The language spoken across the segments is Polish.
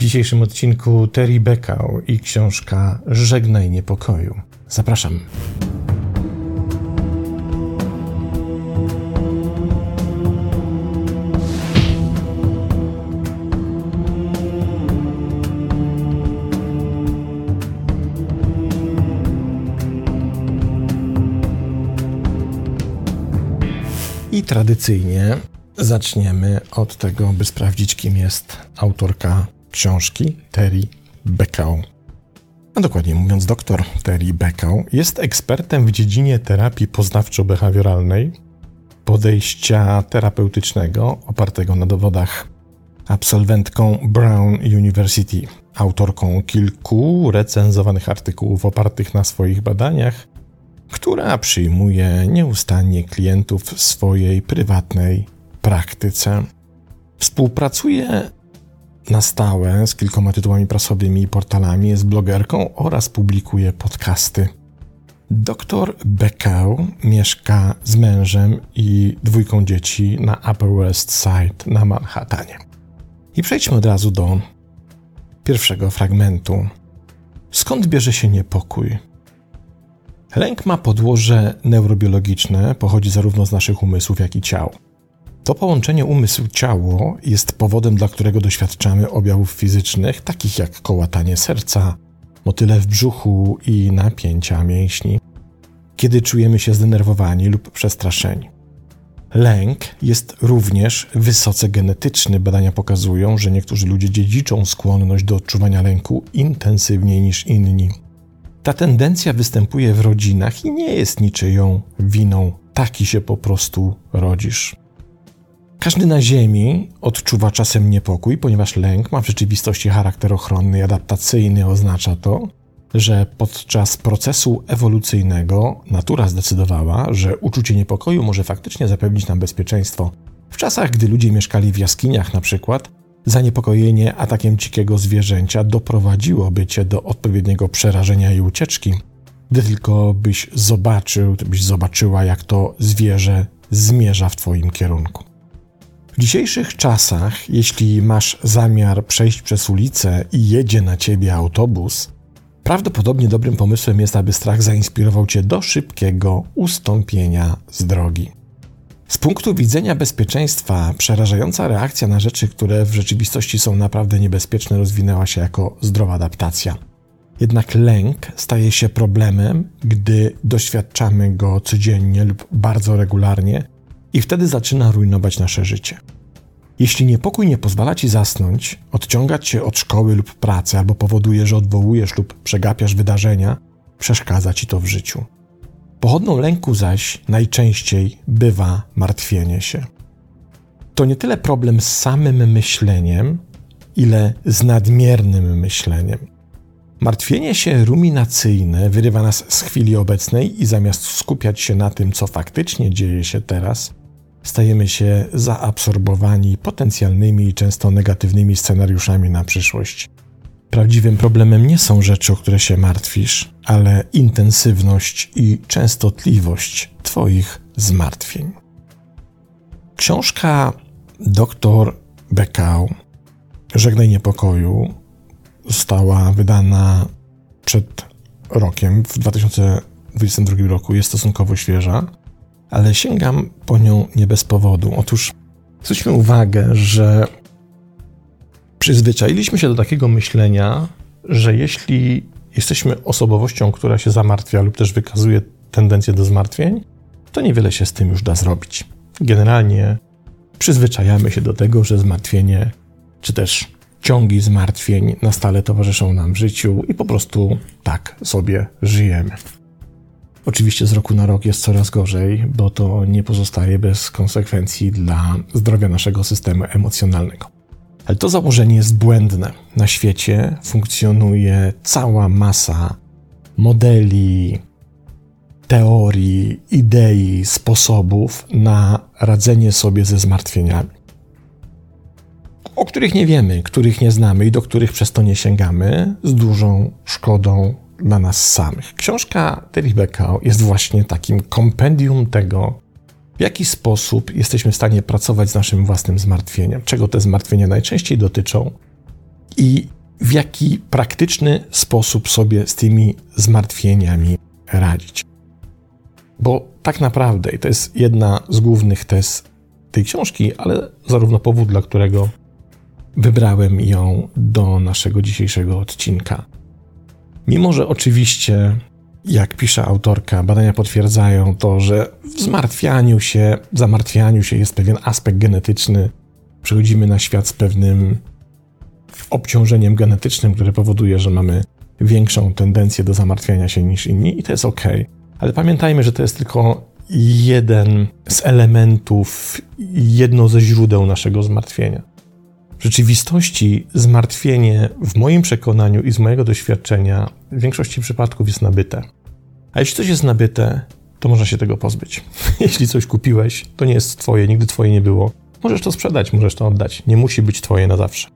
W dzisiejszym odcinku Terry Beckau i książka Żegnaj niepokoju. Zapraszam. I tradycyjnie zaczniemy od tego, by sprawdzić, kim jest autorka książki Terry Beckau. A dokładnie mówiąc, dr Terry Beckau jest ekspertem w dziedzinie terapii poznawczo-behawioralnej, podejścia terapeutycznego opartego na dowodach. Absolwentką Brown University, autorką kilku recenzowanych artykułów opartych na swoich badaniach, która przyjmuje nieustannie klientów w swojej prywatnej praktyce. Współpracuje na stałe z kilkoma tytułami prasowymi i portalami, jest blogerką oraz publikuje podcasty. Doktor Beckau mieszka z mężem i dwójką dzieci na Upper West Side na Manhattanie. I przejdźmy od razu do pierwszego fragmentu. Skąd bierze się niepokój? Lęk ma podłoże neurobiologiczne, pochodzi zarówno z naszych umysłów, jak i ciał. To połączenie umysł-ciało jest powodem, dla którego doświadczamy objawów fizycznych, takich jak kołatanie serca, motyle w brzuchu i napięcia mięśni, kiedy czujemy się zdenerwowani lub przestraszeni. Lęk jest również wysoce genetyczny. Badania pokazują, że niektórzy ludzie dziedziczą skłonność do odczuwania lęku intensywniej niż inni. Ta tendencja występuje w rodzinach i nie jest niczyją winą. Taki się po prostu rodzisz. Każdy na Ziemi odczuwa czasem niepokój, ponieważ lęk ma w rzeczywistości charakter ochronny i adaptacyjny. Oznacza to, że podczas procesu ewolucyjnego natura zdecydowała, że uczucie niepokoju może faktycznie zapewnić nam bezpieczeństwo. W czasach, gdy ludzie mieszkali w jaskiniach, na przykład, zaniepokojenie atakiem dzikiego zwierzęcia doprowadziłoby cię do odpowiedniego przerażenia i ucieczki. Gdy tylko byś zobaczył, byś zobaczyła, jak to zwierzę zmierza w twoim kierunku. W dzisiejszych czasach, jeśli masz zamiar przejść przez ulicę i jedzie na ciebie autobus, prawdopodobnie dobrym pomysłem jest, aby strach zainspirował cię do szybkiego ustąpienia z drogi. Z punktu widzenia bezpieczeństwa, przerażająca reakcja na rzeczy, które w rzeczywistości są naprawdę niebezpieczne, rozwinęła się jako zdrowa adaptacja. Jednak lęk staje się problemem, gdy doświadczamy go codziennie lub bardzo regularnie i wtedy zaczyna rujnować nasze życie. Jeśli niepokój nie pozwala ci zasnąć, odciągać cię od szkoły lub pracy, albo powoduje, że odwołujesz lub przegapiasz wydarzenia, przeszkadza ci to w życiu. Pochodną lęku zaś najczęściej bywa martwienie się. To nie tyle problem z samym myśleniem, ile z nadmiernym myśleniem. Martwienie się ruminacyjne wyrywa nas z chwili obecnej i zamiast skupiać się na tym, co faktycznie dzieje się teraz, stajemy się zaabsorbowani potencjalnymi i często negatywnymi scenariuszami na przyszłość. Prawdziwym problemem nie są rzeczy, o które się martwisz, ale intensywność i częstotliwość Twoich zmartwień. Książka dr Beckau Żegnaj niepokoju została wydana przed rokiem, w 2022 roku, jest stosunkowo świeża, ale sięgam po nią nie bez powodu. Otóż zwróćmy uwagę, że przyzwyczailiśmy się do takiego myślenia, że jeśli jesteśmy osobowością, która się zamartwia lub też wykazuje tendencję do zmartwień, to niewiele się z tym już da zrobić. Generalnie przyzwyczajamy się do tego, że zmartwienie czy też ciągi zmartwień na stale towarzyszą nam w życiu i po prostu tak sobie żyjemy. Oczywiście z roku na rok jest coraz gorzej, bo to nie pozostaje bez konsekwencji dla zdrowia naszego systemu emocjonalnego. Ale to założenie jest błędne. Na świecie funkcjonuje cała masa modeli, teorii, idei, sposobów na radzenie sobie ze zmartwieniami, o których nie wiemy, których nie znamy i do których przez to nie sięgamy, z dużą szkodą dla nas samych. Książka Terry Beckau jest właśnie takim kompendium tego, w jaki sposób jesteśmy w stanie pracować z naszym własnym zmartwieniem, czego te zmartwienia najczęściej dotyczą i w jaki praktyczny sposób sobie z tymi zmartwieniami radzić. Bo tak naprawdę, i to jest jedna z głównych tez tej książki, ale zarówno powód, dla którego wybrałem ją do naszego dzisiejszego odcinka. Mimo, że oczywiście, jak pisze autorka, badania potwierdzają to, że w zmartwianiu się, zamartwianiu się jest pewien aspekt genetyczny. Przychodzimy na świat z pewnym obciążeniem genetycznym, które powoduje, że mamy większą tendencję do zamartwiania się niż inni, i to jest ok. Ale pamiętajmy, że to jest tylko jeden z elementów, jedno ze źródeł naszego zmartwienia. W rzeczywistości zmartwienie, w moim przekonaniu i z mojego doświadczenia, w większości przypadków jest nabyte. A jeśli coś jest nabyte, to można się tego pozbyć. jeśli coś kupiłeś, to nie jest twoje, nigdy twoje nie było. Możesz to sprzedać, możesz to oddać. Nie musi być twoje na zawsze.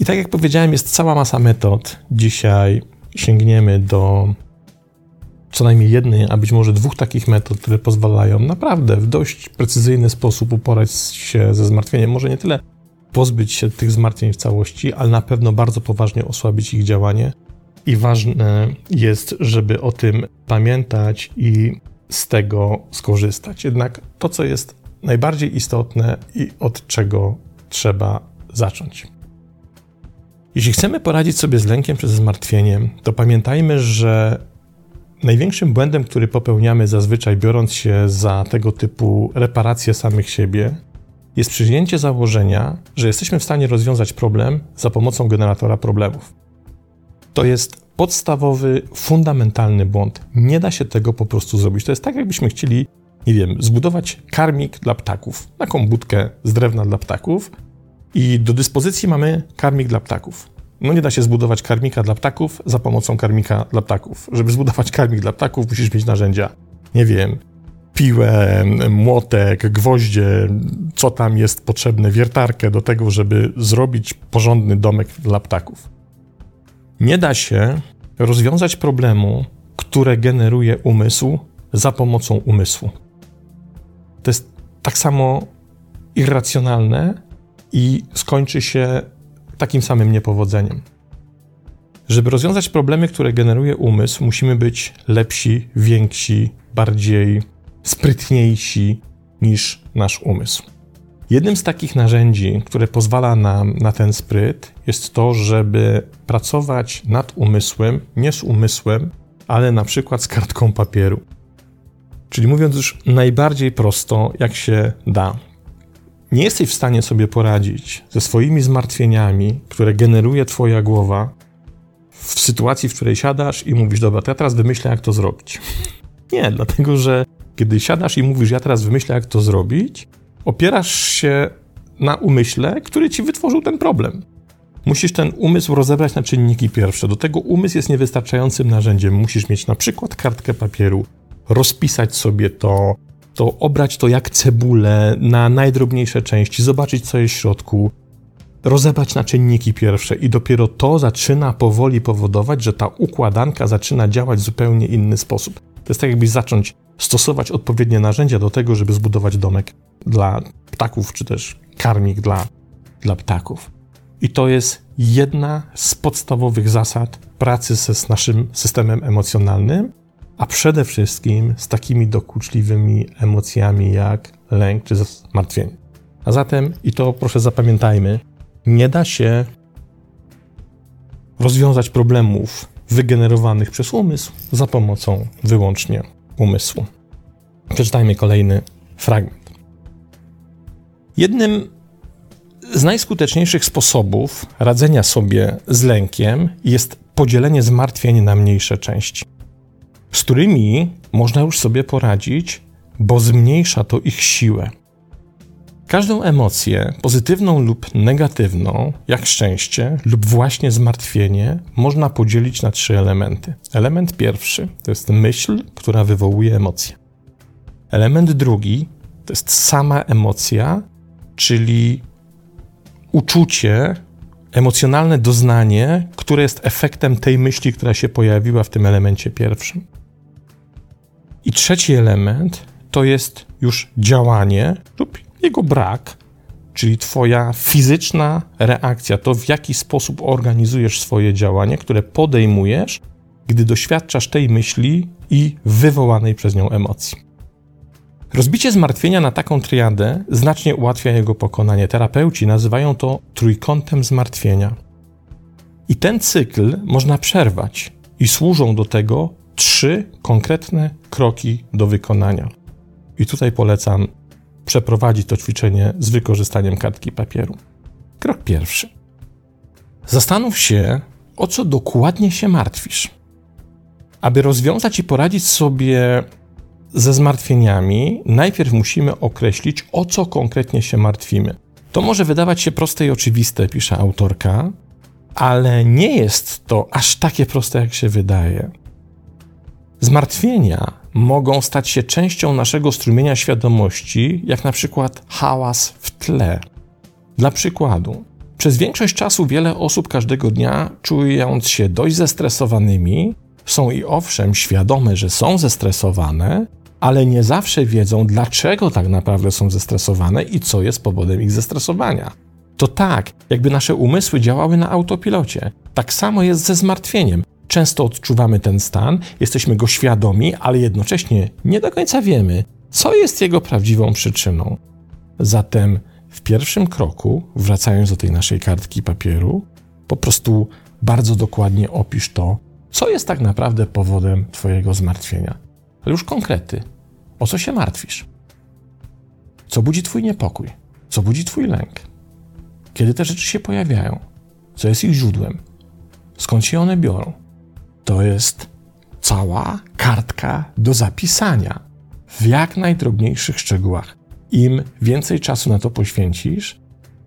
I tak jak powiedziałem, jest cała masa metod. Dzisiaj sięgniemy do co najmniej jednej, a być może dwóch takich metod, które pozwalają naprawdę w dość precyzyjny sposób uporać się ze zmartwieniem. Może nie tyle pozbyć się tych zmartwień w całości, ale na pewno bardzo poważnie osłabić ich działanie. I ważne jest, żeby o tym pamiętać i z tego skorzystać. Jednak to, co jest najbardziej istotne i od czego trzeba zacząć. Jeśli chcemy poradzić sobie z lękiem przez zmartwienie, to pamiętajmy, że największym błędem, który popełniamy zazwyczaj biorąc się za tego typu reparacje samych siebie, jest przyjęcie założenia, że jesteśmy w stanie rozwiązać problem za pomocą generatora problemów. To jest podstawowy, fundamentalny błąd. Nie da się tego po prostu zrobić. To jest tak, jakbyśmy chcieli, nie wiem, zbudować karmik dla ptaków, taką budkę z drewna dla ptaków i do dyspozycji mamy karmik dla ptaków. No nie da się zbudować karmika dla ptaków za pomocą karmika dla ptaków. Żeby zbudować karmik dla ptaków, musisz mieć narzędzia. Nie wiem, piłę, młotek, gwoździe, co tam jest potrzebne, wiertarkę do tego, żeby zrobić porządny domek dla ptaków. Nie da się rozwiązać problemu, które generuje umysł za pomocą umysłu. To jest tak samo irracjonalne i skończy się takim samym niepowodzeniem. Żeby rozwiązać problemy, które generuje umysł, musimy być lepsi, więksi, bardziej sprytniejsi niż nasz umysł. Jednym z takich narzędzi, które pozwala nam na ten spryt, jest to, żeby pracować nad umysłem, nie z umysłem, ale na przykład z kartką papieru. Czyli mówiąc już najbardziej prosto, jak się da. Nie jesteś w stanie sobie poradzić ze swoimi zmartwieniami, które generuje Twoja głowa, w sytuacji, w której siadasz i mówisz: Dobra, to ja teraz wymyślę, jak to zrobić. Nie, dlatego że kiedy siadasz i mówisz, ja teraz wymyślę, jak to zrobić, opierasz się na umyśle, który ci wytworzył ten problem. Musisz ten umysł rozebrać na czynniki pierwsze. Do tego umysł jest niewystarczającym narzędziem. Musisz mieć na przykład kartkę papieru, rozpisać sobie to, to obrać to jak cebulę na najdrobniejsze części, zobaczyć co jest w środku, rozebrać na czynniki pierwsze i dopiero to zaczyna powoli powodować, że ta układanka zaczyna działać w zupełnie inny sposób. To jest tak, jakbyś zacząć stosować odpowiednie narzędzia do tego, żeby zbudować domek dla ptaków, czy też karmik dla, dla ptaków. I to jest jedna z podstawowych zasad pracy z naszym systemem emocjonalnym, a przede wszystkim z takimi dokuczliwymi emocjami jak lęk czy zmartwienie. A zatem, i to proszę zapamiętajmy, nie da się rozwiązać problemów wygenerowanych przez umysł za pomocą wyłącznie umysłu. Przeczytajmy kolejny fragment. Jednym z najskuteczniejszych sposobów radzenia sobie z lękiem jest podzielenie zmartwień na mniejsze części, z którymi można już sobie poradzić, bo zmniejsza to ich siłę. Każdą emocję, pozytywną lub negatywną, jak szczęście lub właśnie zmartwienie, można podzielić na trzy elementy. Element pierwszy to jest myśl, która wywołuje emocję. Element drugi to jest sama emocja, czyli uczucie, emocjonalne doznanie, które jest efektem tej myśli, która się pojawiła w tym elemencie pierwszym. I trzeci element to jest już działanie lub jego brak, czyli Twoja fizyczna reakcja, to w jaki sposób organizujesz swoje działanie, które podejmujesz, gdy doświadczasz tej myśli i wywołanej przez nią emocji. Rozbicie zmartwienia na taką triadę znacznie ułatwia jego pokonanie. Terapeuci nazywają to trójkątem zmartwienia. I ten cykl można przerwać, i służą do tego trzy konkretne kroki do wykonania. I tutaj polecam przeprowadzić to ćwiczenie z wykorzystaniem kartki papieru. Krok pierwszy. Zastanów się, o co dokładnie się martwisz. Aby rozwiązać i poradzić sobie ze zmartwieniami, najpierw musimy określić, o co konkretnie się martwimy. To może wydawać się proste i oczywiste, pisze autorka, ale nie jest to aż takie proste, jak się wydaje. Zmartwienia mogą stać się częścią naszego strumienia świadomości, jak na przykład hałas w tle. Dla przykładu, przez większość czasu wiele osób każdego dnia, czując się dość zestresowanymi, są i owszem świadome, że są zestresowane, ale nie zawsze wiedzą, dlaczego tak naprawdę są zestresowane i co jest powodem ich zestresowania. To tak, jakby nasze umysły działały na autopilocie. Tak samo jest ze zmartwieniem. Często odczuwamy ten stan, jesteśmy go świadomi, ale jednocześnie nie do końca wiemy, co jest jego prawdziwą przyczyną. Zatem w pierwszym kroku, wracając do tej naszej kartki papieru, po prostu bardzo dokładnie opisz to, co jest tak naprawdę powodem Twojego zmartwienia. Ale już konkrety. O co się martwisz? Co budzi Twój niepokój? Co budzi Twój lęk? Kiedy te rzeczy się pojawiają? Co jest ich źródłem? Skąd się one biorą? To jest cała kartka do zapisania w jak najdrobniejszych szczegółach. Im więcej czasu na to poświęcisz,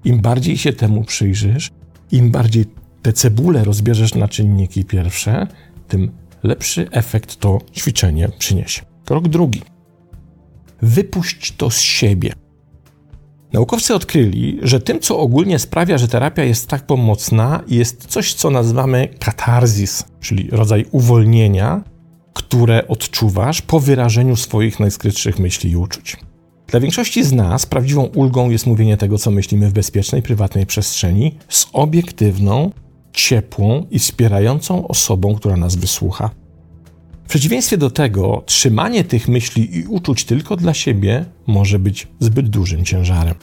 im bardziej się temu przyjrzysz, im bardziej te cebule rozbierzesz na czynniki pierwsze, tym lepszy efekt to ćwiczenie przyniesie. Krok drugi. Wypuść to z siebie. Naukowcy odkryli, że tym, co ogólnie sprawia, że terapia jest tak pomocna, jest coś, co nazywamy katarzis, czyli rodzaj uwolnienia, które odczuwasz po wyrażeniu swoich najskrytszych myśli i uczuć. Dla większości z nas prawdziwą ulgą jest mówienie tego, co myślimy w bezpiecznej, prywatnej przestrzeni z obiektywną, ciepłą i wspierającą osobą, która nas wysłucha. Przeciwieństwie do tego, trzymanie tych myśli i uczuć tylko dla siebie może być zbyt dużym ciężarem.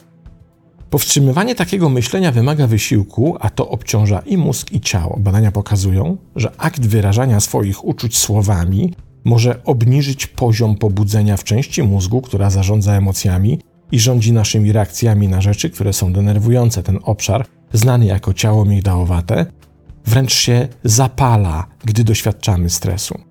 Powstrzymywanie takiego myślenia wymaga wysiłku, a to obciąża i mózg, i ciało. Badania pokazują, że akt wyrażania swoich uczuć słowami może obniżyć poziom pobudzenia w części mózgu, która zarządza emocjami i rządzi naszymi reakcjami na rzeczy, które są denerwujące. Ten obszar, znany jako ciało migdałowate, wręcz się zapala, gdy doświadczamy stresu.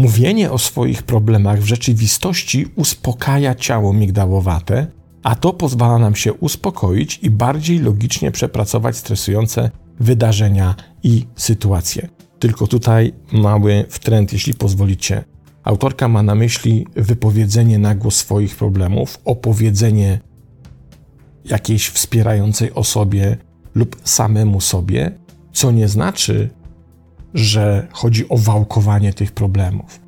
Mówienie o swoich problemach w rzeczywistości uspokaja ciało migdałowate, a to pozwala nam się uspokoić i bardziej logicznie przepracować stresujące wydarzenia i sytuacje. Tylko tutaj mały wtręt, jeśli pozwolicie. Autorka ma na myśli wypowiedzenie na głos swoich problemów, opowiedzenie jakiejś wspierającej osobie lub samemu sobie, co nie znaczy, że chodzi o wałkowanie tych problemów.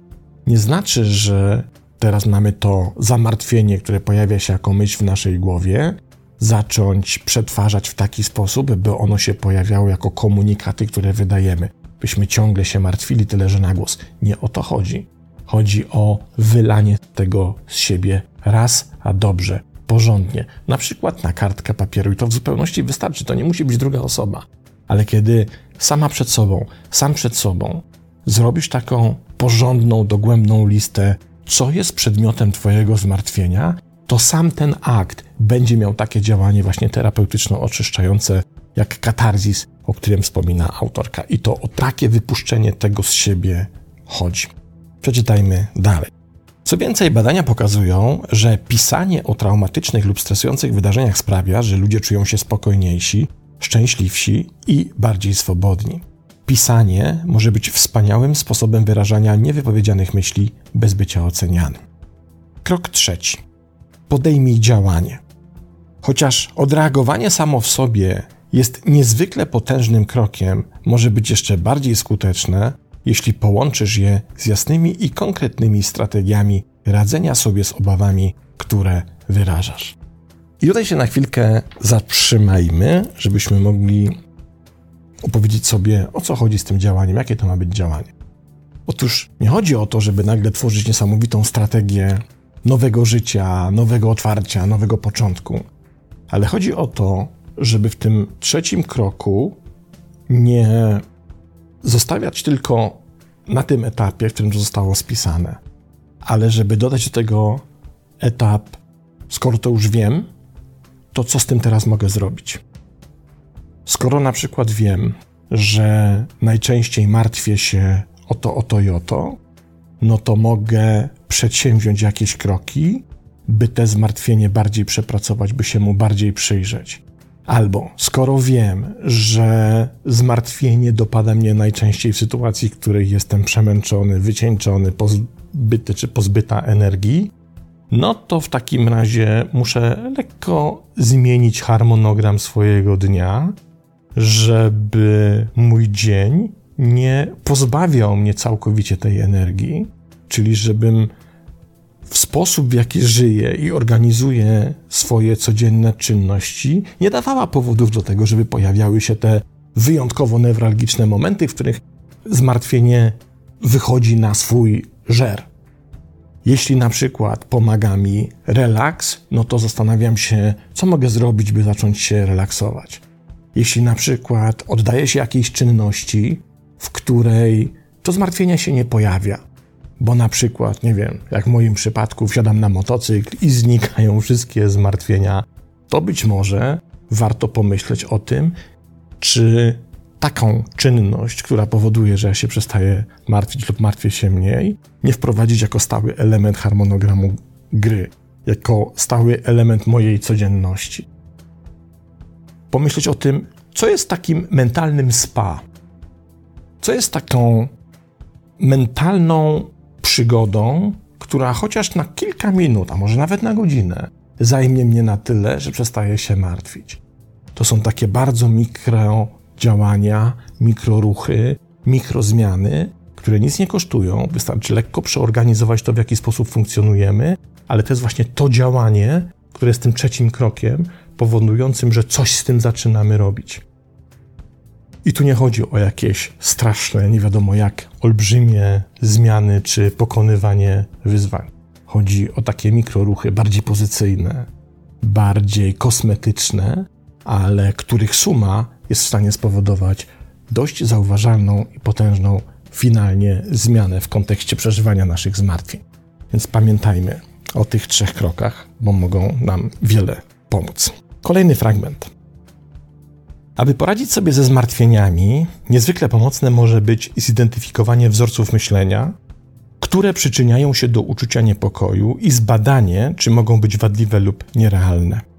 Nie znaczy, że teraz mamy to zamartwienie, które pojawia się jako myśl w naszej głowie, zacząć przetwarzać w taki sposób, by ono się pojawiało jako komunikaty, które wydajemy. Byśmy ciągle się martwili, tyle że na głos. Nie o to chodzi. Chodzi o wylanie tego z siebie raz, a dobrze, porządnie. Na przykład na kartkę papieru i to w zupełności wystarczy. To nie musi być druga osoba. Ale kiedy sama przed sobą, sam przed sobą zrobisz taką porządną, dogłębną listę, co jest przedmiotem Twojego zmartwienia, to sam ten akt będzie miał takie działanie właśnie terapeutyczno-oczyszczające, jak katarzis, o którym wspomina autorka. I to o takie wypuszczenie tego z siebie chodzi. Przeczytajmy dalej. Co więcej, badania pokazują, że pisanie o traumatycznych lub stresujących wydarzeniach sprawia, że ludzie czują się spokojniejsi, szczęśliwsi i bardziej swobodni. Pisanie może być wspaniałym sposobem wyrażania niewypowiedzianych myśli bez bycia ocenianym. Krok trzeci. Podejmij działanie. Chociaż odreagowanie samo w sobie jest niezwykle potężnym krokiem, może być jeszcze bardziej skuteczne, jeśli połączysz je z jasnymi i konkretnymi strategiami radzenia sobie z obawami, które wyrażasz. I tutaj się na chwilkę zatrzymajmy, żebyśmy mogli opowiedzieć sobie, o co chodzi z tym działaniem, jakie to ma być działanie. Otóż nie chodzi o to, żeby nagle tworzyć niesamowitą strategię nowego życia, nowego otwarcia, nowego początku, ale chodzi o to, żeby w tym trzecim kroku nie zostawiać tylko na tym etapie, w którym to zostało spisane, ale żeby dodać do tego etap, skoro to już wiem, to co z tym teraz mogę zrobić? Skoro na przykład wiem, że najczęściej martwię się o to, o to i o to, no to mogę przedsięwziąć jakieś kroki, by te zmartwienie bardziej przepracować, by się mu bardziej przyjrzeć. Albo skoro wiem, że zmartwienie dopada mnie najczęściej w sytuacji, w której jestem przemęczony, wycieńczony, pozbyty czy pozbyta energii, no to w takim razie muszę lekko zmienić harmonogram swojego dnia, żeby mój dzień nie pozbawiał mnie całkowicie tej energii, czyli żebym w sposób, w jaki żyję i organizuję swoje codzienne czynności, nie dawała powodów do tego, żeby pojawiały się te wyjątkowo newralgiczne momenty, w których zmartwienie wychodzi na swój żer. Jeśli na przykład pomaga mi relaks, no to zastanawiam się, co mogę zrobić, by zacząć się relaksować. Jeśli na przykład oddaję się jakiejś czynności, w której to zmartwienie się nie pojawia, bo na przykład, nie wiem, jak w moim przypadku wsiadam na motocykl i znikają wszystkie zmartwienia, to być może warto pomyśleć o tym, czy taką czynność, która powoduje, że ja się przestaję martwić lub martwię się mniej, nie wprowadzić jako stały element harmonogramu gry, jako stały element mojej codzienności. Pomyśleć o tym, co jest takim mentalnym spa, co jest taką mentalną przygodą, która chociaż na kilka minut, a może nawet na godzinę, zajmie mnie na tyle, że przestaję się martwić. To są takie bardzo mikro działania, mikroruchy, mikrozmiany, które nic nie kosztują. Wystarczy lekko przeorganizować to, w jaki sposób funkcjonujemy, ale to jest właśnie to działanie, które jest tym trzecim krokiem, powodującym, że coś z tym zaczynamy robić. I tu nie chodzi o jakieś straszne, nie wiadomo jak, olbrzymie zmiany czy pokonywanie wyzwań. Chodzi o takie mikroruchy bardziej pozycyjne, bardziej kosmetyczne, ale których suma jest w stanie spowodować dość zauważalną i potężną finalnie zmianę w kontekście przeżywania naszych zmartwień. Więc pamiętajmy o tych trzech krokach, bo mogą nam wiele pomóc. Kolejny fragment. Aby poradzić sobie ze zmartwieniami, niezwykle pomocne może być zidentyfikowanie wzorców myślenia, które przyczyniają się do uczucia niepokoju i zbadanie, czy mogą być wadliwe lub nierealne.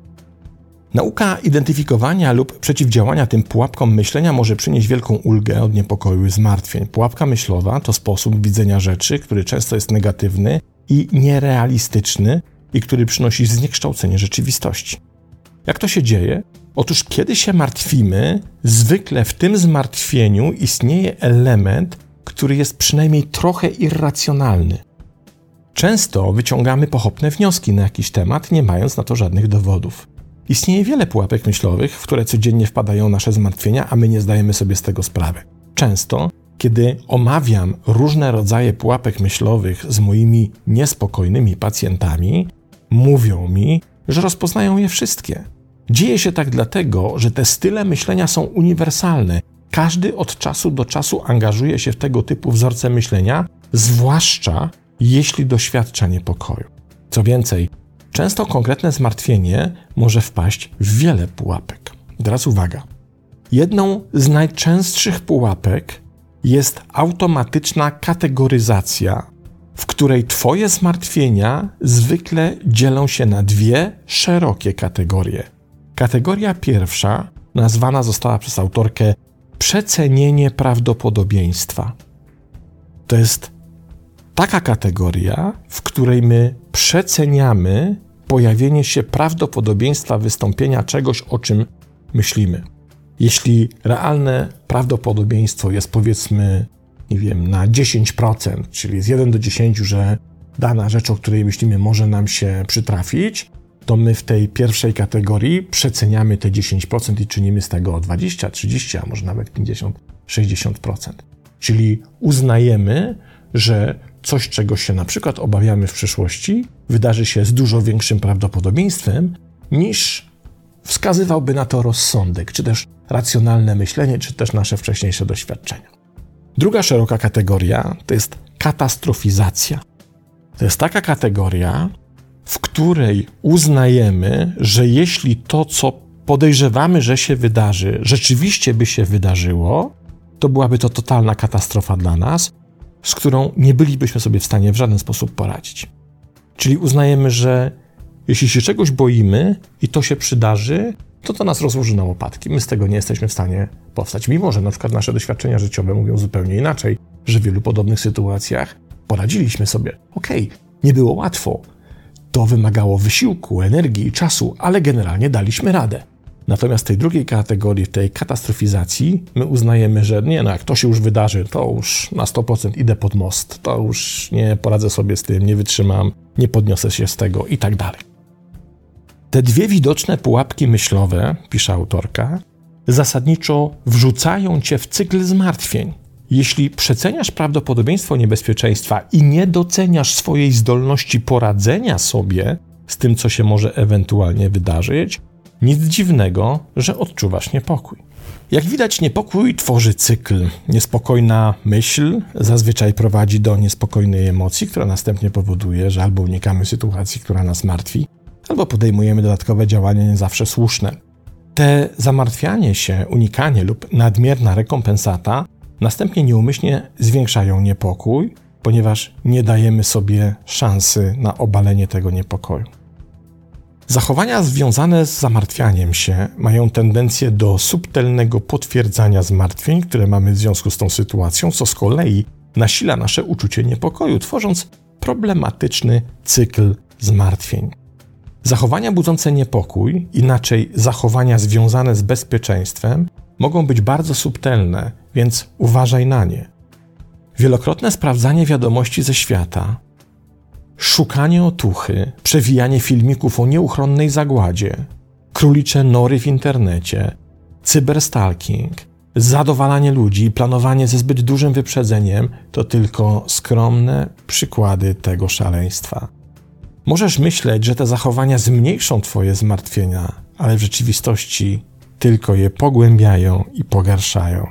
Nauka identyfikowania lub przeciwdziałania tym pułapkom myślenia może przynieść wielką ulgę od niepokoju i zmartwień. Pułapka myślowa to sposób widzenia rzeczy, który często jest negatywny i nierealistyczny i który przynosi zniekształcenie rzeczywistości. Jak to się dzieje? Otóż, kiedy się martwimy, zwykle w tym zmartwieniu istnieje element, który jest przynajmniej trochę irracjonalny. Często wyciągamy pochopne wnioski na jakiś temat, nie mając na to żadnych dowodów. Istnieje wiele pułapek myślowych, w które codziennie wpadają nasze zmartwienia, a my nie zdajemy sobie z tego sprawy. Często, kiedy omawiam różne rodzaje pułapek myślowych z moimi niespokojnymi pacjentami, mówią mi, że rozpoznają je wszystkie. Dzieje się tak dlatego, że te style myślenia są uniwersalne. Każdy od czasu do czasu angażuje się w tego typu wzorce myślenia, zwłaszcza jeśli doświadcza niepokoju. Co więcej, często konkretne zmartwienie może wpaść w wiele pułapek. teraz uwaga. Jedną z najczęstszych pułapek jest automatyczna kategoryzacja, w której Twoje zmartwienia zwykle dzielą się na dwie szerokie kategorie. Kategoria pierwsza nazwana została przez autorkę przecenienie prawdopodobieństwa. To jest taka kategoria, w której my przeceniamy pojawienie się prawdopodobieństwa wystąpienia czegoś, o czym myślimy. Jeśli realne prawdopodobieństwo jest powiedzmy, nie wiem, na 10%, czyli z 1 do 10, że dana rzecz, o której myślimy, może nam się przytrafić, to my w tej pierwszej kategorii przeceniamy te 10% i czynimy z tego 20, 30, a może nawet 50, 60%. Czyli uznajemy, że coś, czego się na przykład obawiamy w przyszłości, wydarzy się z dużo większym prawdopodobieństwem niż wskazywałby na to rozsądek, czy też racjonalne myślenie, czy też nasze wcześniejsze doświadczenia. Druga szeroka kategoria to jest katastrofizacja. To jest taka kategoria, w której uznajemy, że jeśli to, co podejrzewamy, że się wydarzy, rzeczywiście by się wydarzyło, to byłaby to totalna katastrofa dla nas, z którą nie bylibyśmy sobie w stanie w żaden sposób poradzić. Czyli uznajemy, że jeśli się czegoś boimy i to się przydarzy, to to nas rozłoży na łopatki. My z tego nie jesteśmy w stanie powstać. Mimo, że na przykład nasze doświadczenia życiowe mówią zupełnie inaczej, że w wielu podobnych sytuacjach poradziliśmy sobie. Okej, okay, nie było łatwo. To wymagało wysiłku, energii i czasu, ale generalnie daliśmy radę. Natomiast w tej drugiej kategorii, tej katastrofizacji, my uznajemy, że nie, no jak to się już wydarzy, to już na 100% idę pod most, to już nie poradzę sobie z tym, nie wytrzymam, nie podniosę się z tego i tak dalej. Te dwie widoczne pułapki myślowe, pisze autorka, zasadniczo wrzucają cię w cykl zmartwień. Jeśli przeceniasz prawdopodobieństwo niebezpieczeństwa i nie doceniasz swojej zdolności poradzenia sobie z tym, co się może ewentualnie wydarzyć, nic dziwnego, że odczuwasz niepokój. Jak widać, niepokój tworzy cykl. Niespokojna myśl zazwyczaj prowadzi do niespokojnej emocji, która następnie powoduje, że albo unikamy sytuacji, która nas martwi, albo podejmujemy dodatkowe działania nie zawsze słuszne. Te zamartwianie się, unikanie lub nadmierna rekompensata następnie nieumyślnie zwiększają niepokój, ponieważ nie dajemy sobie szansy na obalenie tego niepokoju. Zachowania związane z zamartwianiem się mają tendencję do subtelnego potwierdzania zmartwień, które mamy w związku z tą sytuacją, co z kolei nasila nasze uczucie niepokoju, tworząc problematyczny cykl zmartwień. Zachowania budzące niepokój, inaczej zachowania związane z bezpieczeństwem, mogą być bardzo subtelne, więc uważaj na nie. Wielokrotne sprawdzanie wiadomości ze świata, szukanie otuchy, przewijanie filmików o nieuchronnej zagładzie, królicze nory w internecie, cyberstalking, zadowalanie ludzi i planowanie ze zbyt dużym wyprzedzeniem to tylko skromne przykłady tego szaleństwa. Możesz myśleć, że te zachowania zmniejszą Twoje zmartwienia, ale w rzeczywistości tylko je pogłębiają i pogarszają.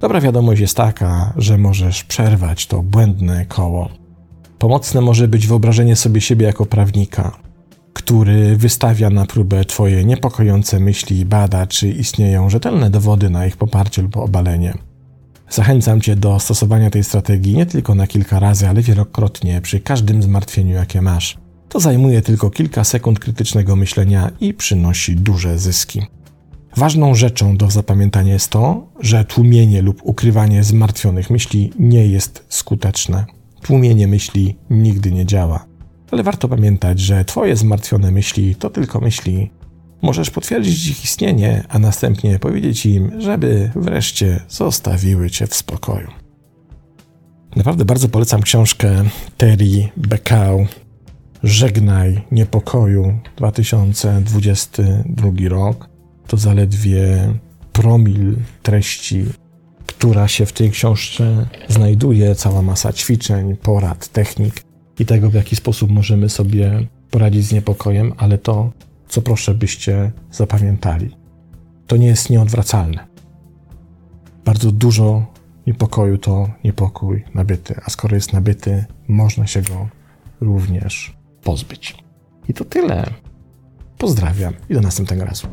Dobra wiadomość jest taka, że możesz przerwać to błędne koło. Pomocne może być wyobrażenie sobie siebie jako prawnika, który wystawia na próbę Twoje niepokojące myśli i bada, czy istnieją rzetelne dowody na ich poparcie lub obalenie. Zachęcam Cię do stosowania tej strategii nie tylko na kilka razy, ale wielokrotnie przy każdym zmartwieniu, jakie masz. To zajmuje tylko kilka sekund krytycznego myślenia i przynosi duże zyski. Ważną rzeczą do zapamiętania jest to, że tłumienie lub ukrywanie zmartwionych myśli nie jest skuteczne. Tłumienie myśli nigdy nie działa. Ale warto pamiętać, że Twoje zmartwione myśli to tylko myśli. Możesz potwierdzić ich istnienie, a następnie powiedzieć im, żeby wreszcie zostawiły Cię w spokoju. Naprawdę bardzo polecam książkę Terry Beckau Żegnaj niepokoju 2022 rok. To zaledwie promil treści która się w tej książce znajduje, cała masa ćwiczeń, porad, technik i tego, w jaki sposób możemy sobie poradzić z niepokojem, ale to, co proszę byście zapamiętali, to nie jest nieodwracalne. Bardzo dużo niepokoju to niepokój nabyty, a skoro jest nabyty, można się go również pozbyć. I to tyle. Pozdrawiam i do następnego razu.